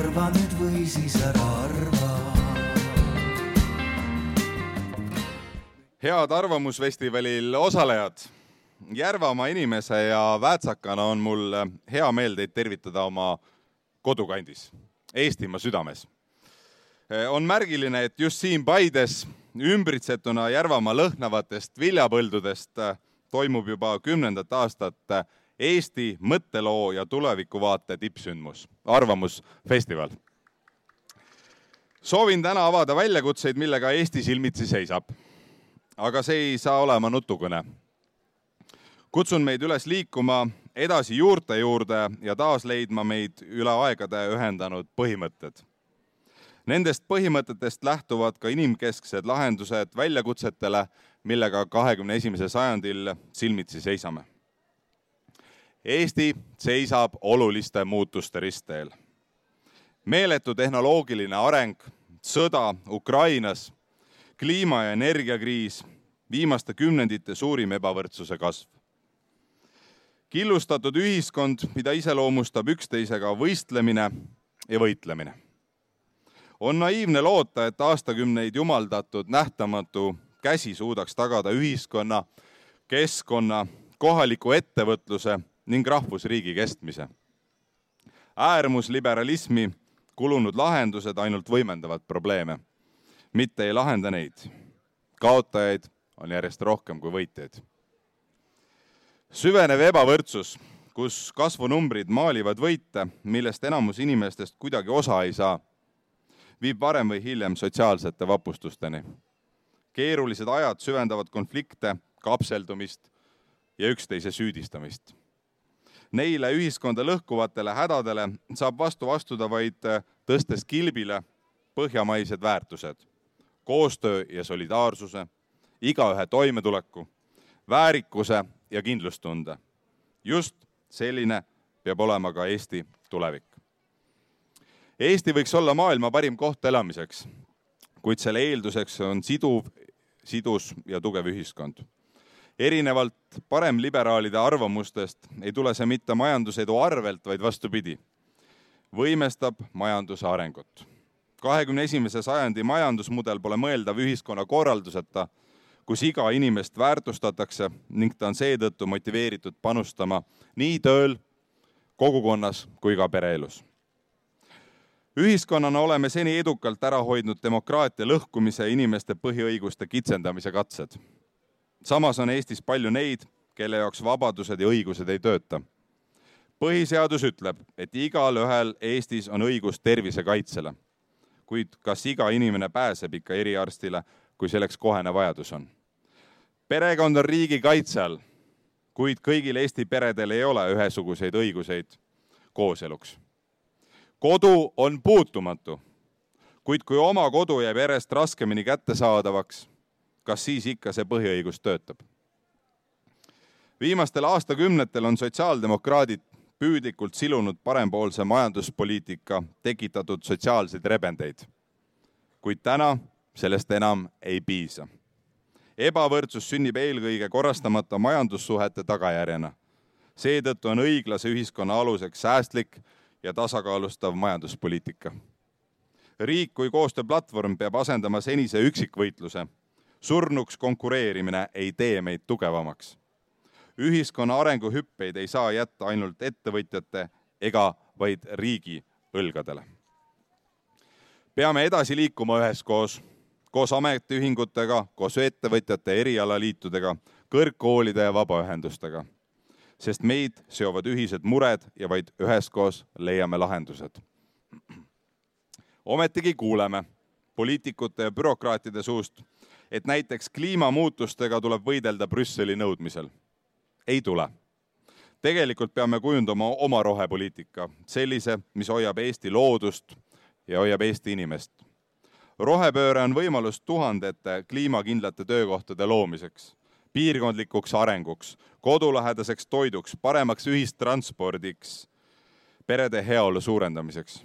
arva nüüd või siis ära arva head Arvamusfestivalil osalejad. Järvamaa inimese ja väätsakana on mul hea meel teid tervitada oma kodukandis, Eestimaa südames. on märgiline, et just siin Paides, ümbritsetuna Järvamaa lõhnavatest viljapõldudest, toimub juba kümnendat aastat Eesti mõtteloo ja tulevikuvaate tippsündmus, Arvamusfestival. soovin täna avada väljakutseid, millega Eesti silmitsi seisab aga see ei saa olema nutukõne. kutsun meid üles liikuma edasi juurte juurde ja taas leidma meid üle aegade ühendanud põhimõtted. Nendest põhimõtetest lähtuvad ka inimkesksed lahendused väljakutsetele, millega kahekümne esimesel sajandil silmitsi seisame. Eesti seisab oluliste muutuste ristteel. meeletu tehnoloogiline areng, sõda Ukrainas kliima- ja energiakriis, viimaste kümnendite suurim ebavõrdsuse kasv. killustatud ühiskond, mida iseloomustab üksteisega võistlemine ja võitlemine. on naiivne loota, et aastakümneid jumaldatud nähtamatu käsi suudaks tagada ühiskonna, keskkonna, kohaliku ettevõtluse ning rahvusriigi kestmise. äärmusliberalismi kulunud lahendused ainult võimendavad probleeme mitte ei lahenda neid. kaotajaid on järjest rohkem kui võitjaid. süvenev ebavõrdsus, kus kasvunumbrid maalivad võite, millest enamus inimestest kuidagi osa ei saa, viib varem või hiljem sotsiaalsete vapustusteni. keerulised ajad süvendavad konflikte, kapseldumist ja üksteise süüdistamist. Neile ühiskonda lõhkuvatele hädadele saab vastu astuda vaid tõstes kilbile põhjamaised väärtused koostöö ja solidaarsuse, igaühe toimetuleku, väärikuse ja kindlustunde. just selline peab olema ka Eesti tulevik. Eesti võiks olla maailma parim koht elamiseks, kuid selle eelduseks on siduv, sidus ja tugev ühiskond. Erinevalt paremliberaalide arvamustest ei tule see mitte majandusedu arvelt, vaid vastupidi, võimestab majanduse arengut kahekümne esimese sajandi majandusmudel pole mõeldav ühiskonnakorralduseta, kus iga inimest väärtustatakse ning ta on seetõttu motiveeritud panustama nii tööl, kogukonnas kui ka pereelus. ühiskonnana oleme seni edukalt ära hoidnud demokraatia lõhkumise ja inimeste põhiõiguste kitsendamise katsed. Samas on Eestis palju neid, kelle jaoks vabadused ja õigused ei tööta. põhiseadus ütleb, et igalühel Eestis on õigus tervisekaitsele kuid kas iga inimene pääseb ikka eriarstile, kui selleks kohene vajadus on? perekond on riigi kaitse all, kuid kõigil Eesti peredel ei ole ühesuguseid õiguseid kooseluks. kodu on puutumatu, kuid kui oma kodu jääb järjest raskemini kättesaadavaks, kas siis ikka see põhiõigus töötab? viimastel aastakümnetel on sotsiaaldemokraadid püüdlikult silunud parempoolse majanduspoliitika tekitatud sotsiaalseid rebendeid. kuid täna sellest enam ei piisa. ebavõrdsus sünnib eelkõige korrastamata majandussuhete tagajärjena. seetõttu on õiglase ühiskonna aluseks säästlik ja tasakaalustav majanduspoliitika. riik kui koostööplatvorm peab asendama senise üksikvõitluse. Surnuks konkureerimine ei tee meid tugevamaks ühiskonna arenguhüppeid ei saa jätta ainult ettevõtjate ega vaid riigi õlgadele. peame edasi liikuma üheskoos, koos ametiühingutega, koos ettevõtjate erialaliitudega, kõrgkoolide ja vabaühendustega, sest meid seovad ühised mured ja vaid üheskoos leiame lahendused. ometigi kuuleme poliitikute ja bürokraatide suust, et näiteks kliimamuutustega tuleb võidelda Brüsseli nõudmisel ei tule. tegelikult peame kujundama oma rohepoliitika, sellise, mis hoiab Eesti loodust ja hoiab Eesti inimest. rohepööre on võimalus tuhandete kliimakindlate töökohtade loomiseks, piirkondlikuks arenguks, kodulähedaseks toiduks, paremaks ühistranspordiks, perede heaolu suurendamiseks.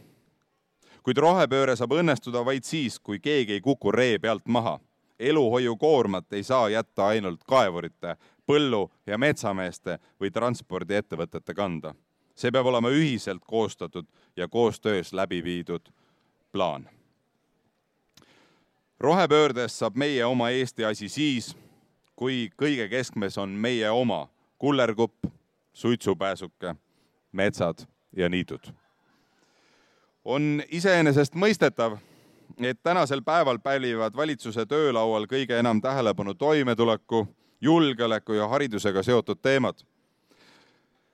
kuid rohepööre saab õnnestuda vaid siis, kui keegi ei kuku ree pealt maha eluhoiukoormat ei saa jätta ainult kaevurite, põllu- ja metsameeste või transpordiettevõtete kanda. see peab olema ühiselt koostatud ja koostöös läbi viidud plaan. rohepöördest saab meie oma Eesti asi siis, kui kõige keskmes on meie oma kullerkupp, suitsupääsuke, metsad ja niidud. on iseenesestmõistetav, et tänasel päeval pälvivad valitsuse töölaual kõige enam tähelepanu toimetuleku, julgeoleku ja haridusega seotud teemad.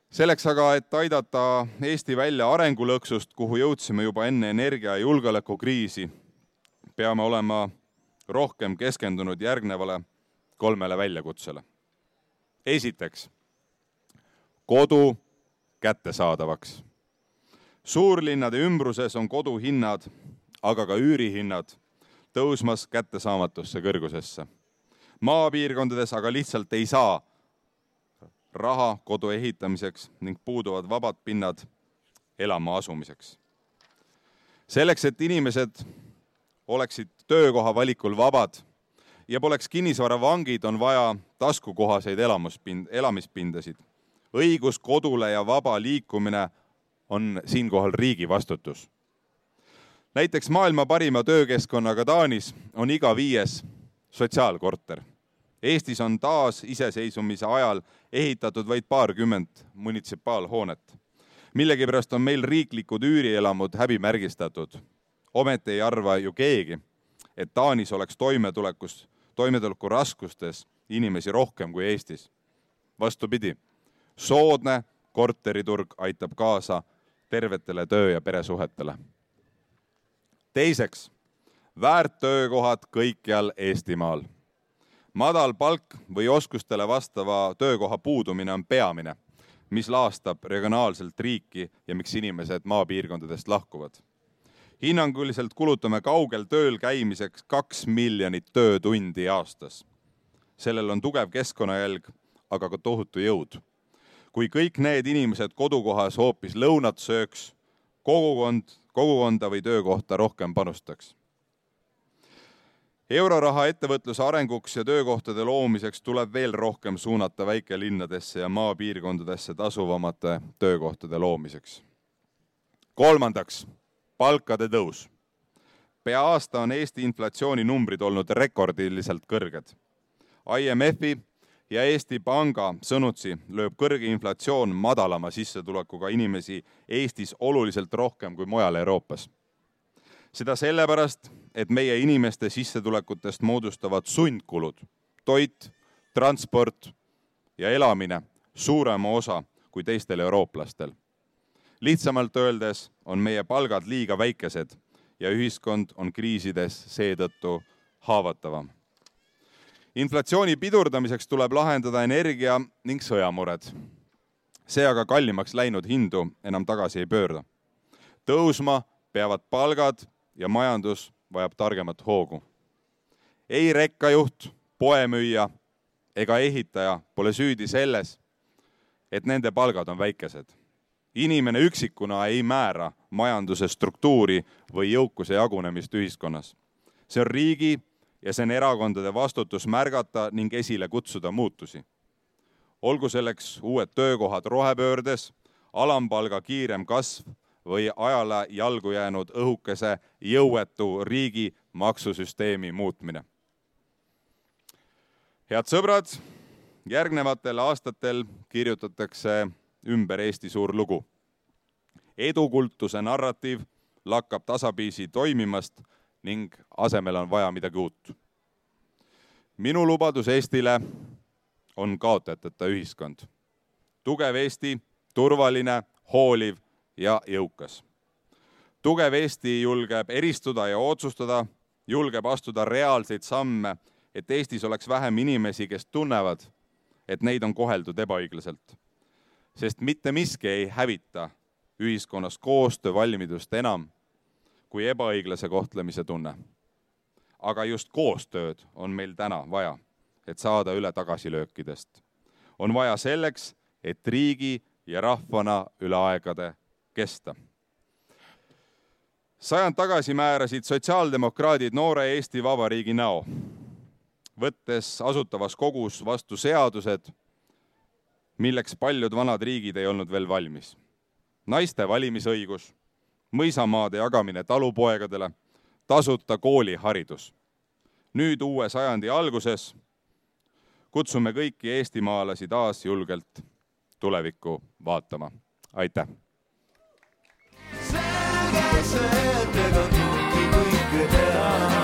selleks aga, et aidata Eesti välja arengulõksust, kuhu jõudsime juba enne energia- ja julgeolekukriisi, peame olema rohkem keskendunud järgnevale kolmele väljakutsele. esiteks, kodu kättesaadavaks. suurlinnade ümbruses on koduhinnad, aga ka üürihinnad tõusmas kättesaamatusse kõrgusesse. maapiirkondades aga lihtsalt ei saa raha kodu ehitamiseks ning puuduvad vabad pinnad elama asumiseks. selleks, et inimesed oleksid töökoha valikul vabad ja poleks kinnisvaravangid, on vaja taskukohaseid elamuspind, elamispindasid. õigus kodule ja vaba liikumine on siinkohal riigi vastutus. Näiteks maailma parima töökeskkonnaga Taanis on iga viies sotsiaalkorter. Eestis on taasiseseisvumise ajal ehitatud vaid paarkümmend munitsipaalhoonet. millegipärast on meil riiklikud üürielamud häbimärgistatud. ometi ei arva ju keegi, et Taanis oleks toimetulekus toimetuleku raskustes inimesi rohkem kui Eestis. vastupidi, soodne korteriturg aitab kaasa tervetele töö- ja peresuhetele. Teiseks, väärttöökohad kõikjal Eestimaal. madal palk või oskustele vastava töökoha puudumine on peamine, mis laastab regionaalselt riiki ja miks inimesed maapiirkondadest lahkuvad hinnanguliselt kulutame kaugel tööl käimiseks kaks miljonit töötundi aastas. sellel on tugev keskkonnajälg, aga ka tohutu jõud. kui kõik need inimesed kodukohas hoopis lõunat sööks, kogukond, kogukonda või töökohta rohkem panustaks. euroraha ettevõtluse arenguks ja töökohtade loomiseks tuleb veel rohkem suunata väikelinnadesse ja maapiirkondadesse tasuvamate töökohtade loomiseks. kolmandaks palkade tõus. pea aasta on Eesti inflatsiooninumbrid olnud rekordiliselt kõrged. IMF-i ja Eesti Panga sõnutsi lööb kõrge inflatsioon madalama sissetulekuga inimesi Eestis oluliselt rohkem kui mujal Euroopas. seda sellepärast, et meie inimeste sissetulekutest moodustavad sundkulud, toit, transport ja elamine suurema osa kui teistel eurooplastel lihtsamalt öeldes on meie palgad liiga väikesed ja ühiskond on kriisides seetõttu haavatavam. Inflatsiooni pidurdamiseks tuleb lahendada energia ning sõjamured. see aga kallimaks läinud hindu enam tagasi ei pöörda. tõusma peavad palgad ja majandus vajab targemat hoogu. ei rekkajuht, poemüüja ega ehitaja pole süüdi selles, et nende palgad on väikesed inimene üksikuna ei määra majanduse struktuuri või jõukuse jagunemist ühiskonnas. see on riigi ja see on erakondade vastutus märgata ning esile kutsuda muutusi. olgu selleks uued töökohad rohepöördes, alampalga kiirem kasv või ajale jalgu jäänud õhukese jõuetu riigi maksusüsteemi muutmine. head sõbrad, järgnevatel aastatel kirjutatakse ümber Eesti suur lugu. edukultuse narratiiv lakkab tasapisi toimimast ning asemele on vaja midagi uut. minu lubadus Eestile on kaotajateta ühiskond. tugev Eesti, turvaline, hooliv ja jõukas. tugev Eesti julgeb eristuda ja otsustada, julgeb astuda reaalseid samme, et Eestis oleks vähem inimesi, kes tunnevad, et neid on koheldud ebaõiglaselt sest mitte miski ei hävita ühiskonnas koostöövalmidust enam kui ebaõiglase kohtlemise tunne. aga just koostööd on meil täna vaja, et saada üle tagasilöökidest. on vaja selleks, et riigi ja rahvana üle aegade kesta. sajand tagasi määrasid sotsiaaldemokraadid noore Eesti Vabariigi näo, võttes Asutavas Kogus vastu seadused milleks paljud vanad riigid ei olnud veel valmis. naiste valimisõigus, mõisamaade jagamine talupoegadele, tasuta kooliharidus. nüüd uue sajandi alguses kutsume kõiki eestimaalasi taas julgelt tulevikku vaatama. aitäh! selge see, et ega kõike teha